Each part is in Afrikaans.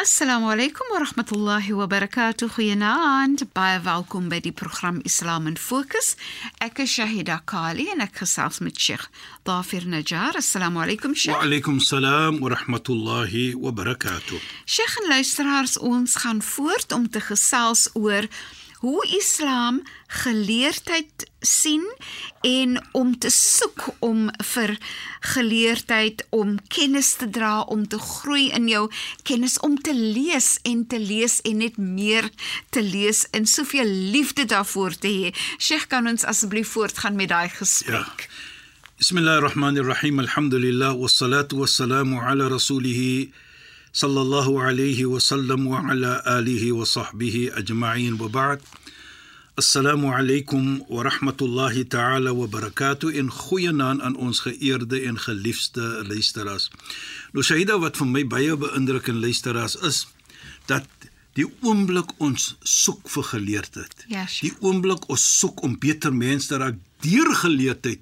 Assalamu alaykum wa rahmatullahi wa barakatuh. Goeienaand. Baie welkom by die program Islam in Fokus. Ek is Shahida Kali en ek gesels met Sheikh Dafir Najjar. Assalamu alaykum Sheikh. Wa alaykum salaam wa rahmatullahi wa barakatuh. Sheikh en luisteraars, ons gaan voort om te gesels oor hoe Islam geleerdheid sien en om te soek om vir geleerdheid om kennis te dra om te groei in jou kennis om te lees en te lees en net meer te lees en soveel liefde daarvoor te hê. Sheikh kan ons asseblief voortgaan met daai gesprek. Ja. Bismillahirrahmanirrahim. Alhamdulillah wassalatu wassalamu ala rasulih sallallahu alayhi wa sallam wa ala alihi wa sahbihi ajma'in wa ba'd. Assalamu alaykum wa rahmatullahi ta'ala wa barakatuh in goeienaand aan ons geëerde en geliefde luisteraars. Nou Shaida wat vir my baie beïndrukkend luisteraars is dat die oomblik ons soek vir geleerdheid. Ja, die oomblik ons soek om beter mense te raak deur geleerdheid,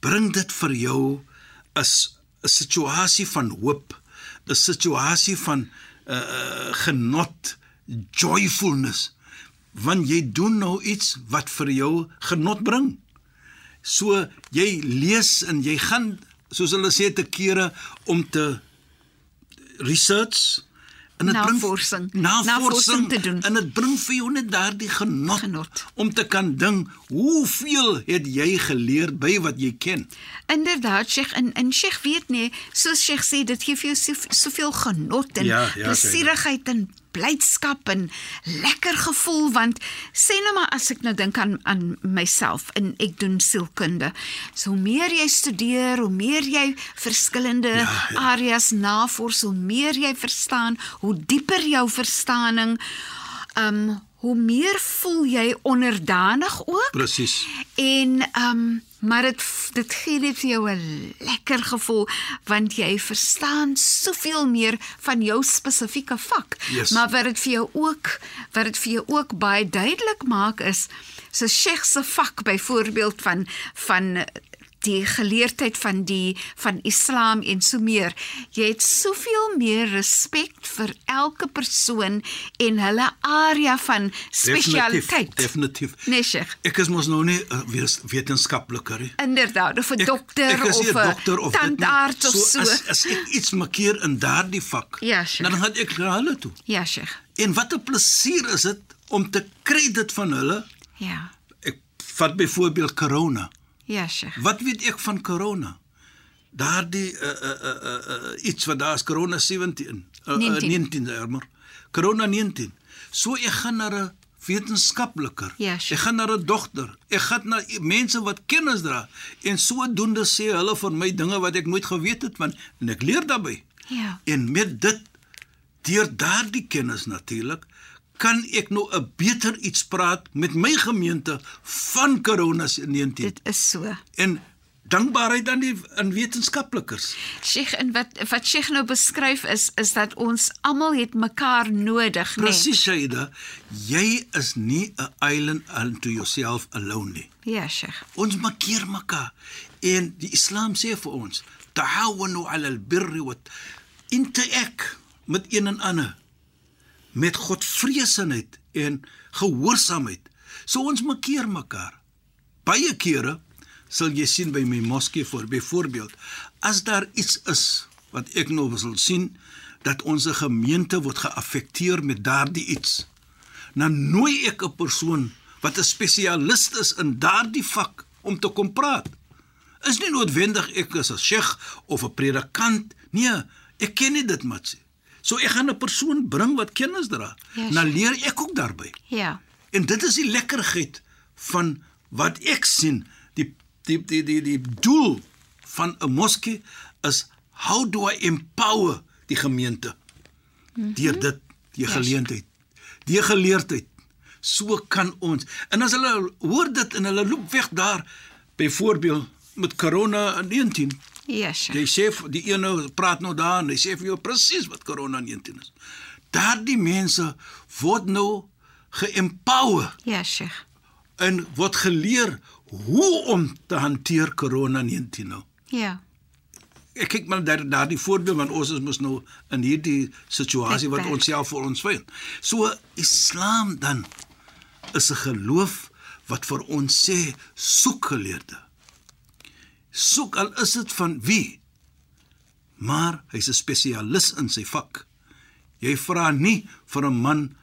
bring dit vir jou is 'n situasie van hoop, 'n situasie van uh genot, joyfulness want jy doen nou iets wat vir jou genot bring. So jy lees en jy gaan soos hulle sê te kere om te research en dit navorsing. bring navorsing te doen. En dit bring vir jou net daardie genot, genot. om te kan ding hoeveel het jy geleer by wat jy ken. Inderdaad Sheikh en en Sheikh weet nie soos Sheikh sê dit gee vir jou soveel genot en ja, ja, plesierigheid en blydskap en lekker gevoel want sê nou maar as ek nou dink aan aan myself en ek doen sielkunde. So hoe meer jy studeer, hoe meer jy verskillende ja, ja. areas navors, hoe meer jy verstaan, hoe dieper jou verstaaning, um, hoe meer voel jy onderdanig ook. Presies. En um, maar dit dit gee net vir jou 'n lekker gevoel want jy verstaan soveel meer van jou spesifieke vak. Yes. Maar wat dit vir jou ook wat dit vir jou ook baie duidelik maak is so Sheikh se vak byvoorbeeld van van die geleerdheid van die van Islam en so meer. Jy het soveel meer respek vir elke persoon en hulle area van spesialiteit. Definitief. Nee, Sheikh. Ek is mos nou nie 'n uh, wetenskapliker nie. Inderdaad, of 'n dokter ek, ek of 'n dokter of tandarts of so. so. As, as ek iets makkeer in daardie vak, ja, Sheikh. dan gaan ek na hulle toe. Ja, Sheikh. En wat 'n plesier is dit om te kry dit van hulle. Ja. Ek vat byvoorbeeld corona. Ja, Sheikh. Wat weet ek van corona? Daardie uh, uh, uh, uh, iets wat daar is corona 17 uh, 19 uh, 19 jammer. Corona 19. So ek gaan na 'n wetenskapliker. Ja, ek gaan na 'n dokter. Ek gaan na mense wat kennis dra en sodoende sê hulle vir my dinge wat ek nooit geweet het van en ek leer daarbey. Ja. En met dit deur daardie kennis natuurlik kan ek nou 'n beter iets praat met my gemeente van Corona 19. Dit is so. En dankbaarheid aan die aan wetenskaplikers. Sheikh en wat wat Sheikh nou beskryf is is dat ons almal het mekaar nodig, né? Presies, Shaida. Jy is nie 'n island unto yourself alone nie. Ja, Sheikh. Ons maak mekaar. En die Islam sê vir ons, ta'awunu 'ala al-birri wa interact met een en ander met godvreesenheid en gehoorsaamheid. So ons makkeer mekaar. Baie kere sal jy sien by my moskee voor byvoorbeeld as daar iets is wat ek nou wil sien dat ons gemeente word geaffekteer met daardie iets. Dan nooi ek 'n persoon wat 'n spesialis is in daardie vak om te kom praat. Is nie noodwendig ek is 'n sheikh of 'n predikant. Nee, ek ken nie dit matsie. So ek gaan 'n persoon bring wat kennis dra. Ja, nou leer ek ook daarbey. Ja. En dit is die lekkerheid van wat ek sien. Die die die die die doel van 'n moskee is how do I empower die gemeente? Mm -hmm. Deur dit, die yes. geleentheid, die geleerdheid. So kan ons. En as hulle hoor dit en hulle loop weg daar byvoorbeeld met corona 19 Yes. Jy sê die een nou praat nou daar en hy sê vir jou presies wat corona 19 is. Daardie mense word nou geempower. Ja, Sheikh. En word geleer hoe om te hanteer corona 19 nou. Ja. ek kyk maar daar daardie voorbeeld want ons is mos nou in hierdie situasie wat ons self vir ons vind. So Islam dan is 'n geloof wat vir ons sê soek geleerde. Soek al is dit van wie? Maar hy's 'n spesialis in sy vak. Jy vra nie vir 'n man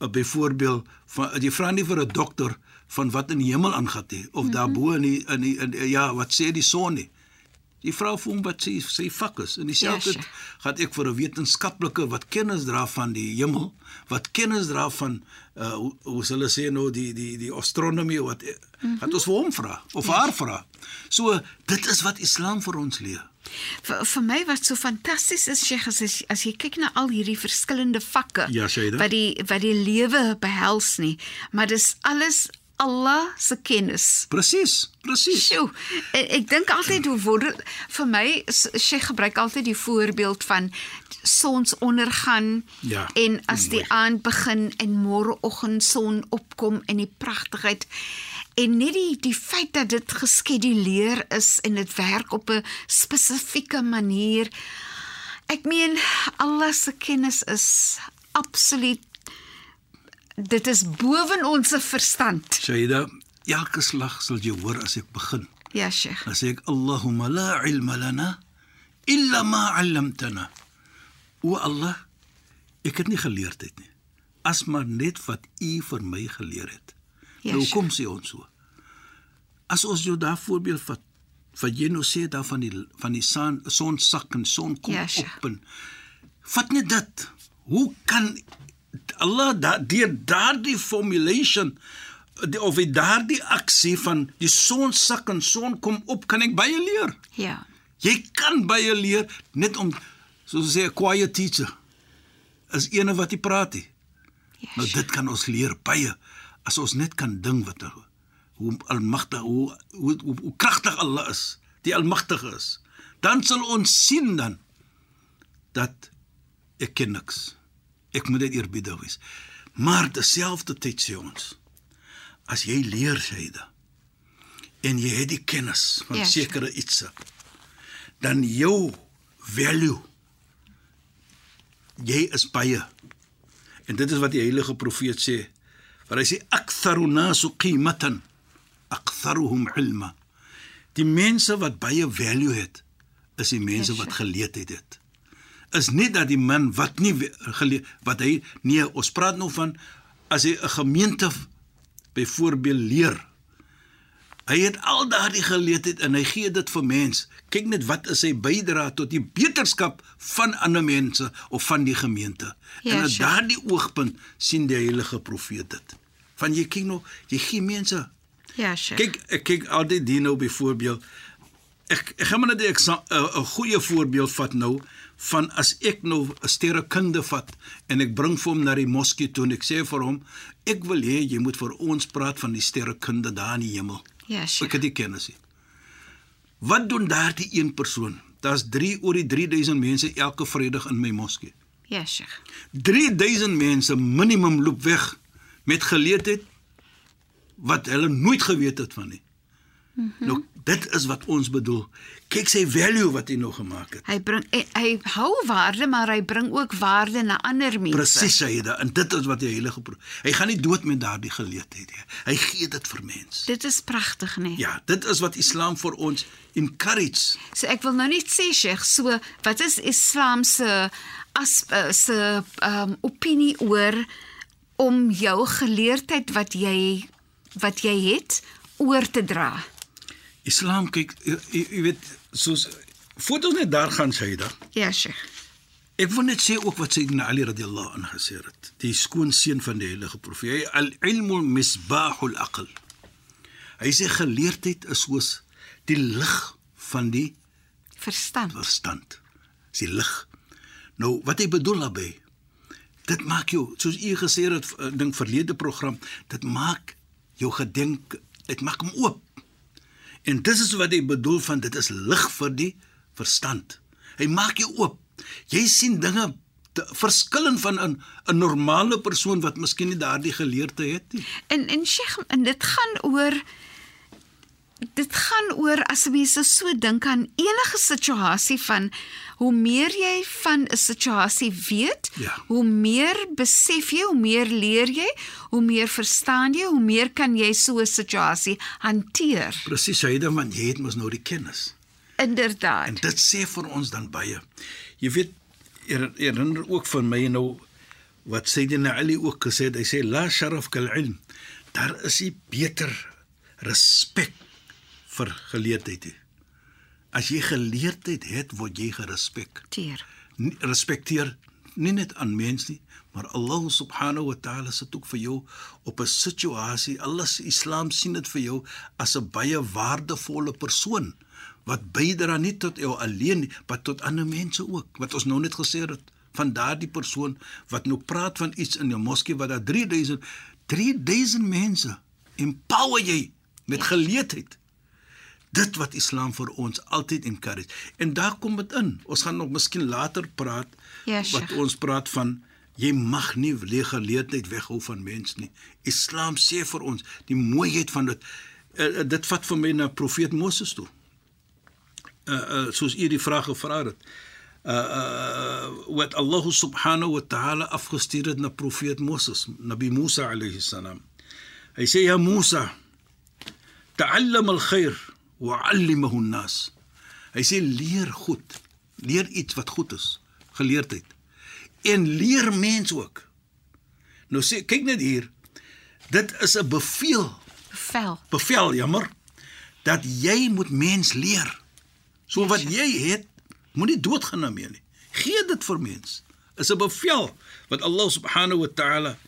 uh, byvoorbeeld van jy vra nie vir 'n dokter van wat in die hemel aangaan nie of mm -hmm. daarbo in die, in, die, in die, ja wat sê die son nie. Die vrou vir hom wat sy sy vak is. En dieselfde yes, gaan ek vir 'n wetenskaplike wat kennis dra van die hemel, wat kennis dra van uh hoe, hoe hulle sê nou die die die astronomie wat mm -hmm. wat ons vir hom vra of yes. haar vra. So dit is wat Islam vir ons leer. Vir vir my wat so fantasties is Sheikh as as jy kyk na al hierdie verskillende vakke ja, wat die wat die lewe behels nie, maar dis alles Allah se kennis. Presies, presies. Sjoe, ek, ek dink altyd hoe word vir my sy gebruik altyd die voorbeeld van sonsondergang ja, en as die aand begin en môreoggend son opkom en die pragtigheid en net die die feit dat dit geskeduleer is en dit werk op 'n spesifieke manier. Ek meen Allah se kennis is absoluut dit is bowen ons verstand. Shaida, elke slag sal jy hoor as ek begin. Ja, Sheikh. As ek Allahumma la ilma lana illa ma 'allamtana. O Allah, ek het nie geleerdheid nie. As maar net wat U vir my geleer het. Ja, nou kom sê ons so. As ons jou daar voorbeeld vat, wat jy nou sê daar van die van die son son sak en son kom ja, op en vat net dit. Hoe kan Allah deur daardie formulation of die daardie aksie van die son sak en son kom op kan ek baie leer. Ja. Jy kan baie leer net om soos sê 'n quiet teacher is ene wat jy praat nie. Yes. Nou dit kan ons leer baie as ons net kan ding wat hoe almagtig hoe hoe, hoe, hoe kragtig Allah is, die almagtige is. Dan sal ons sien dan dat ek ken niks. Ek moet dit eerbiedig wees. Maar terselfdertyd sê ons as jy leer Shaida en jy het die kennis van yes. Ja, sekere iets dan jou value jy is baie en dit is wat die heilige profeet sê waar hy sê aktharu nasu qimatan aktharuhum ilma die mense wat baie value het is die mense yes, ja, wat geleerdheid het is nie dat die man wat nie wat hy nee ons praat nou van as hy 'n gemeente byvoorbeeld leer hy het al daardie geleerdheid en hy gee dit vir mens. Kyk net wat is sy bydra tot die beterskap van ander mense of van die gemeente. Ja, en uit sure. daardie oogpunt sien die heilige profeet dit. Van jy kyk nou jy gee mense. Ja sure. kyk ek kyk altyd die nou byvoorbeeld ek ek gaan maar net 'n goeie voorbeeld vat nou van as ek nou 'n sterrekunde vat en ek bring vir hom na die moskee toe en ek sê vir hom ek wil hê jy moet vir ons praat van die sterrekunde daar in die hemel. Ja, sure. Ek het dit kennis. Wat doen daardie een persoon? Daar's 3 oor die 3000 mense elke Vrydag in my moskee. Ja, sure. 3000 mense minimum loop weg met geleerdheid wat hulle nooit geweet het van nie. Mm -hmm. Nou dit is wat ons bedoel. Kyk sy value wat hy nog gemaak het. Hy bring hy, hy hou waarde, maar hy bring ook waarde na ander mense. Presies hy dit. En dit is wat die heilige hy gaan nie dood met daardie geleentheid nie. Hy gee dit vir mense. Dit is pragtig, nee. Ja, dit is wat Islam vir ons encourage. So ek wil nou net sê Sheikh, so wat is Islam se as eh, se um, opinie oor om jou geleerdheid wat jy wat jy het oor te dra? Islam kyk jy weet soos fotos net daar gaan sê da. Ja, Sheikh. Ek wil net sê ook wat Sayyidina Ali radhiyallahu anhu gesê het. Die skoonseun van die heilige profeet, al-ilmu misbahul aql. Hy sê geleerdheid is soos die lig van die verstand. Verstand. Dis die lig. Nou wat hy bedoel daarmee? Dit maak jou, soos u gesê het, ding verlede program, dit maak jou gedink, dit maak hom oop. En dis is wat hy bedoel van dit is lig vir die verstand. Hy maak jou oop. Jy sien dinge verskillend van 'n 'n normale persoon wat miskien nie daardie geleerde het nie. En en Sheikh, en dit gaan oor dit gaan oor as mense so dink aan enige situasie van hoe meer jy van 'n situasie weet, ja. hoe meer besef jy, hoe meer leer jy, hoe meer verstaan jy, hoe meer kan jy so 'n situasie hanteer. Presies, het dan jy het mos nou die kennis. Inderdaad. En dit sê vir ons dan baie. Jy weet herinner ook van my nou wat Sayyidina Ali ook gesê het, hy sê la sharaf kal ilm. Daar is 'n beter respek vir geleerdheid. As jy geleerdheid het, word jy gerespekteer. Respekteer nie net aan mense nie, maar Allah subhanahu wa ta'ala sit ook vir jou op 'n situasie. Allah se Islam sien dit vir jou as 'n baie waardevolle persoon wat bydra nie tot jou alleen nie, maar tot ander mense ook. Wat ons nou net gesê het van daardie persoon wat nou praat van iets in 'n moskee wat daar 3000 3000 mense empower jy met geleentheid. Dit wat Islam vir ons altyd encourage. En daar kom dit in. Ons gaan nog miskien later praat yes, ja, wat ons praat van jy mag nie lege geleentheid weghou van mense nie. Islam sê vir ons die mooiheid van dit uh, dit vat vir my na profeet Moses toe. Uh, uh soos u die vraag gevra het. Uh, uh wat Allah subhanahu wa ta'ala afgestuur het na profeet Moses, Nabi Musa alayhi salam. Hy sê ja Musa, ta'allam al-khair wa 'allimhu an-nas. Hy sê leer goed. Leer iets wat goed is, geleerdheid. En leer mense ook. Nou sê kyk net hier. Dit is 'n beveel. Bevel. Bevel, jammer. Dat jy moet mens leer. So wat jy het, moenie doodgaan daarmee nie. Gee dit vir mens. Is 'n bevel wat Allah subhanahu wa ta'ala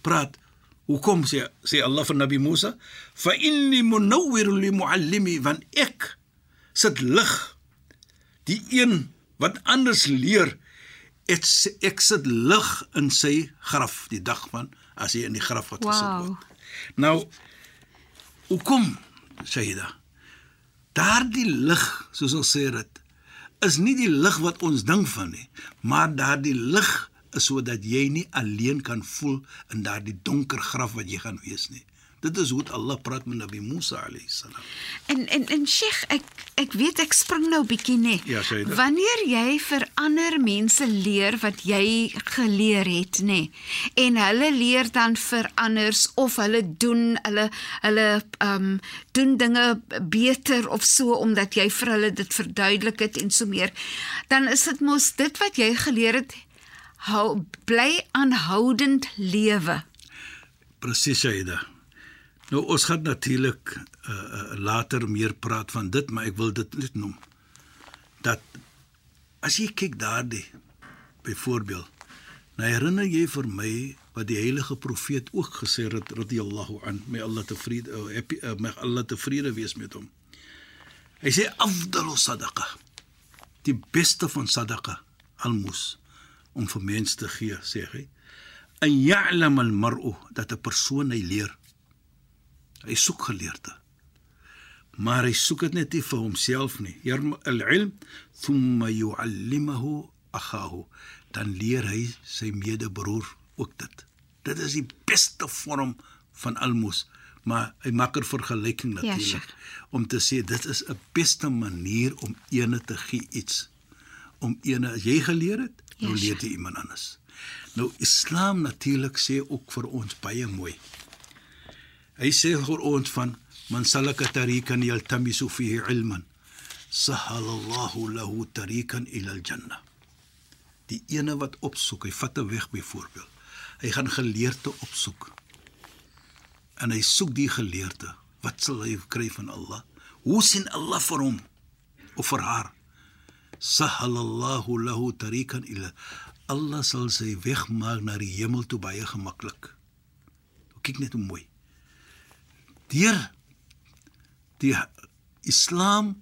praat Hoekom sê sê Allah vir Nabi Musa, "Fa inni munawwir li muallimi van ek sit lig die een wat anders leer ek ek sit lig in sy graf die dag van as hy in die graf wat gesit wow. word." Nou hoekom sê hy da? Daardie lig, soos ons sê dit, is nie die lig wat ons dink van nie, maar daardie lig is sodat jy nie alleen kan voel in daardie donker graf wat jy gaan wees nie. Dit is hoe Allah praat met Nabi Musa alayhi salam. En en en Sheikh, ek ek weet ek spring nou bietjie net. Ja, Wanneer jy vir ander mense leer wat jy geleer het, nê, en hulle leer dan vir anders of hulle doen hulle hulle ehm um, doen dinge beter of so omdat jy vir hulle dit verduidelik het en so meer, dan is dit mos dit wat jy geleer het hou bly aanhoudend lewe. Presies Aida. Nou ons gaan natuurlik uh, uh, later meer praat van dit, maar ek wil dit net noem. Dat as jy kyk daardie byvoorbeeld, nou herinner jy vir my wat die heilige profeet ook gesê het radiyallahu an, may Allah tevrede uh, happy uh, may Allah tevrede wees met hom. Hy sê afdalu sadaqa. Die beste van sadaqa, almus om vir mense te gee, sê hy. En ya'lam al-mar'u dat 'n persoon hy leer. Hy soek geleerde. Maar hy soek dit net nie vir homself nie. Al-ilm thumma yu'allimuhu akhahu. Dan leer hy sy medebroer ook dit. Dit is die beste vorm van almos, maar hy maak 'n vergelyking natuurlik ja, om te sê dit is 'n beste manier om ene te gee iets. Om ene as jy geleer het, nou yes. leer jy iemand anders. Nou Islam natuurlik sê ook vir ons baie mooi. Hy sê vir ons van man salaka tariqan yaltamisu fihi ilman sahala Allah lahu tariqan ila al-jannah. Die ene wat opsoek, hy vat 'n weg byvoorbeeld. Hy gaan geleerde opsoek. En hy soek die geleerde. Wat sal hy kry van Allah? Hoe sien Allah vir hom of vir haar? Sahalallahu lahu tariqan ila Allah sal sy weg maak na die hemel toe baie gemaklik. Kyk net hoe mooi. Deur die Islam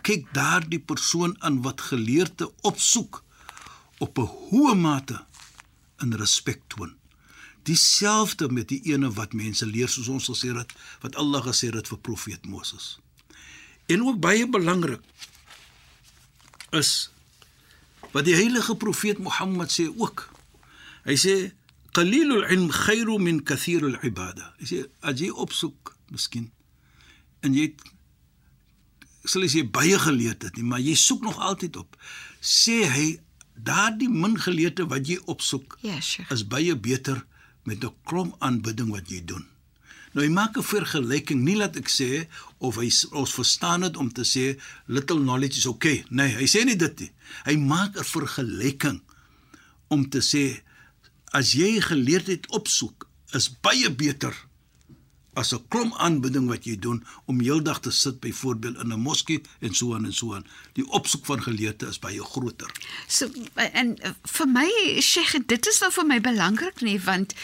kyk daardie persoon aan wat geleerde opsoek op 'n hoë mate in respek toon. Dieselfde met die ene wat mense leer soos ons gesê het wat Allah gesê het vir profeet Moses. En ook baie belangrik is wat die heilige profeet Mohammed sê ook. Hy sê qalilul ilm khairu min kathirul ibada. Hy sê as jy opsoek miskien en jy sal jy baie geleerd het nie, maar jy soek nog altyd op. Sê hy daardie min geleerde wat jy opsoek Ja, Sheikh. is baie beter met 'n klomp aanbidding wat jy doen. Nou hy maak 'n vergelyking, nie laat ek sê of hy ons verstaan dit om te sê little knowledge is okay. Nee, hy sê nie dit nie. Hy maak 'n vergelyking om te sê as jy geleerdheid opsoek, is baie beter as 'n klomp aanbidding wat jy doen om heeldag te sit byvoorbeeld in 'n moskee en so aan en so aan. Die opsoek van geleerde is baie groter. So en uh, vir my Sheikh, dit is nou vir my belangrik nie want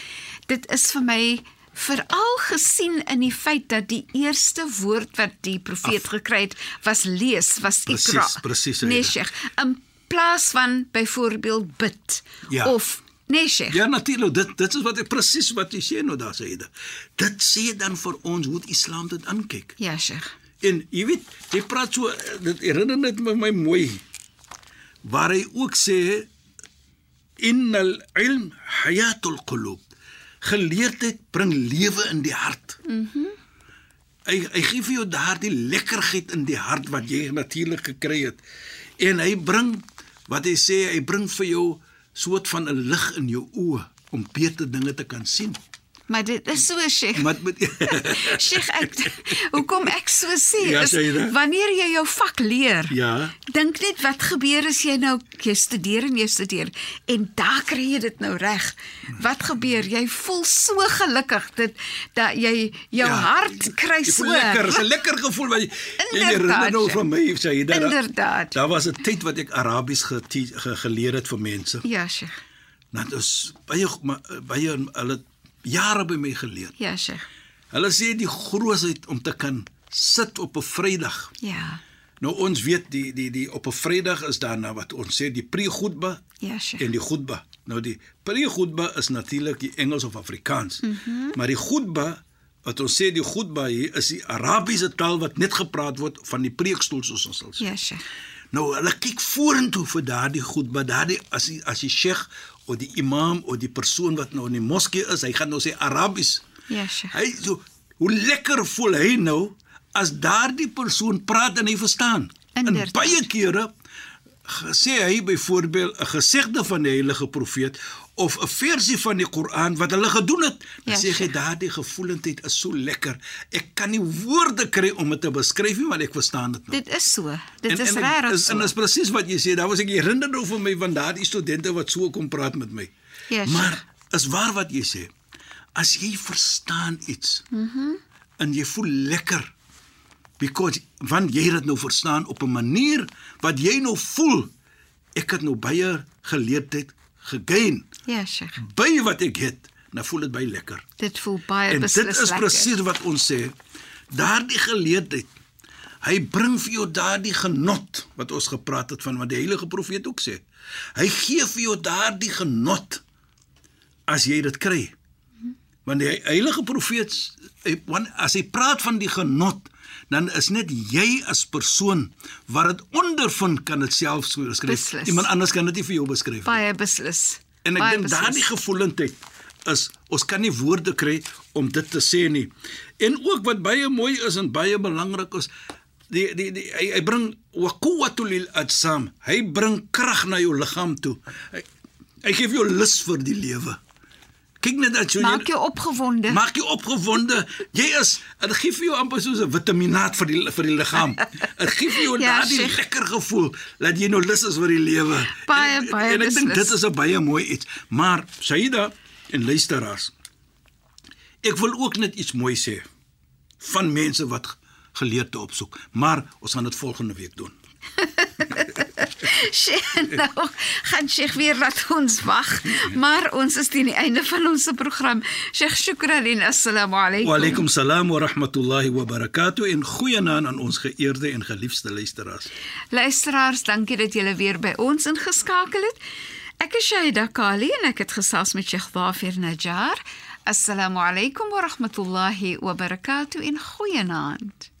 dit is vir my veral gesien in die feit dat die eerste woord wat die profeet Af. gekry het was lees, was Presies, ikra. presies, Nee, Aida. Sheikh, in plaas van byvoorbeeld bid Ja. of nee, Sheikh. Ja natuurlik, dit dit is wat ek presies wat jy sê nou daar sê dit. Dit sê dan vir ons hoe Islam dit aankyk. Ja, Sheikh. En jy weet, jy praat so dit herinner net my my mooi waar hy ook sê innal ilm hayatul qulub. Geleerdheid bring lewe in die hart. Mhm. Mm hy hy gee vir jou daardie lekkerheid in die hart wat jy natuurlik gekry het. En hy bring wat hy sê, hy bring vir jou soort van 'n lig in jou oë om beter dinge te kan sien. Maar dit is so Sheikh. Maar met Sheikh, ek hoekom ek so sê Ja, is wanneer jy jou vak leer. Ja. Dink net wat gebeur as jy nou jy studeer en jy studeer en daar kry jy dit nou reg. Wat gebeur? Jy voel so gelukkig dit dat jy jou ja, hart kry so lekker, 'n lekker gevoel wat jy herinner nou van my sê jy dat Inderdaad. Daar was 'n tyd wat ek Arabies ge, ge, geleer het vir mense. Ja, Sheikh. Nou dit is baie baie hulle jare by my geleer. Ja, Sheikh. Hulle sê die grootheid om te kan sit op 'n Vrydag. Ja. Nou ons weet die die die op 'n Vrydag is daar nou wat ons sê die pre-khutba Ja, Sheikh. en die khutba. Nou die pre-khutba is natuurlik die Engels of Afrikaans. Mm -hmm. Maar die khutba wat ons sê die khutba hier is die Arabiese taal wat net gepraat word van die preekstoel soos ons sal sê. Ja, Sheikh. Nou hulle kyk vorentoe vir daardie khutba, daardie as die as die sheikh of die imam of die persoon wat nou in die moskee is, hy gaan nou sê Arabies. Ja, Sheikh. Hy so hoe lekker voel hy nou as daardie persoon praat en hy verstaan. Inderdaad. En baie kere sê hy byvoorbeeld 'n gesegde van die heilige profeet of 'n versie van die Koran wat hulle gedoen het, dan Ja, sê hy Sheikh. daardie gevoelendheid is so lekker. Ek kan nie woorde kry om dit te beskryf nie, maar ek verstaan dit nou. Dit is so. Dit En- is regtig is- so. En dis presies wat jy sê. Daar was ek herinner nou vir my van daardie studente wat so kom praat met my. Ja, maar is waar wat jy sê. As jy verstaan iets. Mhm. Mm en jy voel lekker because want jy het dit nou verstaan op 'n manier wat jy nou voel. Ek het nou baie geleerdheid gegain Ja, Sheikh. by wat ek het. Nou voel dit baie lekker. Dit voel baie En beslis dit is lekker. presies wat ons sê. Daardie geleerdheid. Hy bring vir jou daardie genot wat ons gepraat het van wat die heilige profeet ook sê. Hy gee vir jou daardie genot as jy dit kry. Want die heilige profeet as hy praat van die genot dan is net jy as persoon wat dit ondervind kan dit self so beskryf. Beslis. Iemand anders kan dit nie vir jou beskryf nie. Baie beslis. En ek dink daardie gevoelendheid is ons kan nie woorde kry om dit te sê nie. En ook wat baie mooi is en baie belangrik is die die, die hy, hy bring wa quwwatul lil ajsam. Hy bring krag na jou liggaam toe. Hy, hy gee jou lus vir die lewe. Kyk net dat jy Maak jou opgewonde. Maak jou opgewonde. Jy is dit gee vir jou amper soos 'n vitaminaat vir die vir die liggaam. Dit gee vir jou Ja, daardie lekker gevoel dat jy nou lus is vir die lewe. Baie, en, baie En ek dink dit is 'n baie mooi iets. Maar Saida en luisteraars. Ek wil ook net iets mooi sê van mense wat geleerde opsoek, maar ons gaan dit volgende week doen. Sheikh, nou gaan Sheikh weer laat ons wag, maar ons is teen die einde van ons program. Sheikh, shukran en assalamu alaykum. Wa alaykum salaam wa rahmatullahi wa barakatuh en goeienaand aan ons geëerde en geliefde luisteraars. Luisteraars, dankie dat julle weer by ons ingeskakel het. Ek is Shaida Kali en ek het gesels met Sheikh Dafir Najjar. Assalamu alaykum wa rahmatullahi wa barakatuh en goeienaand.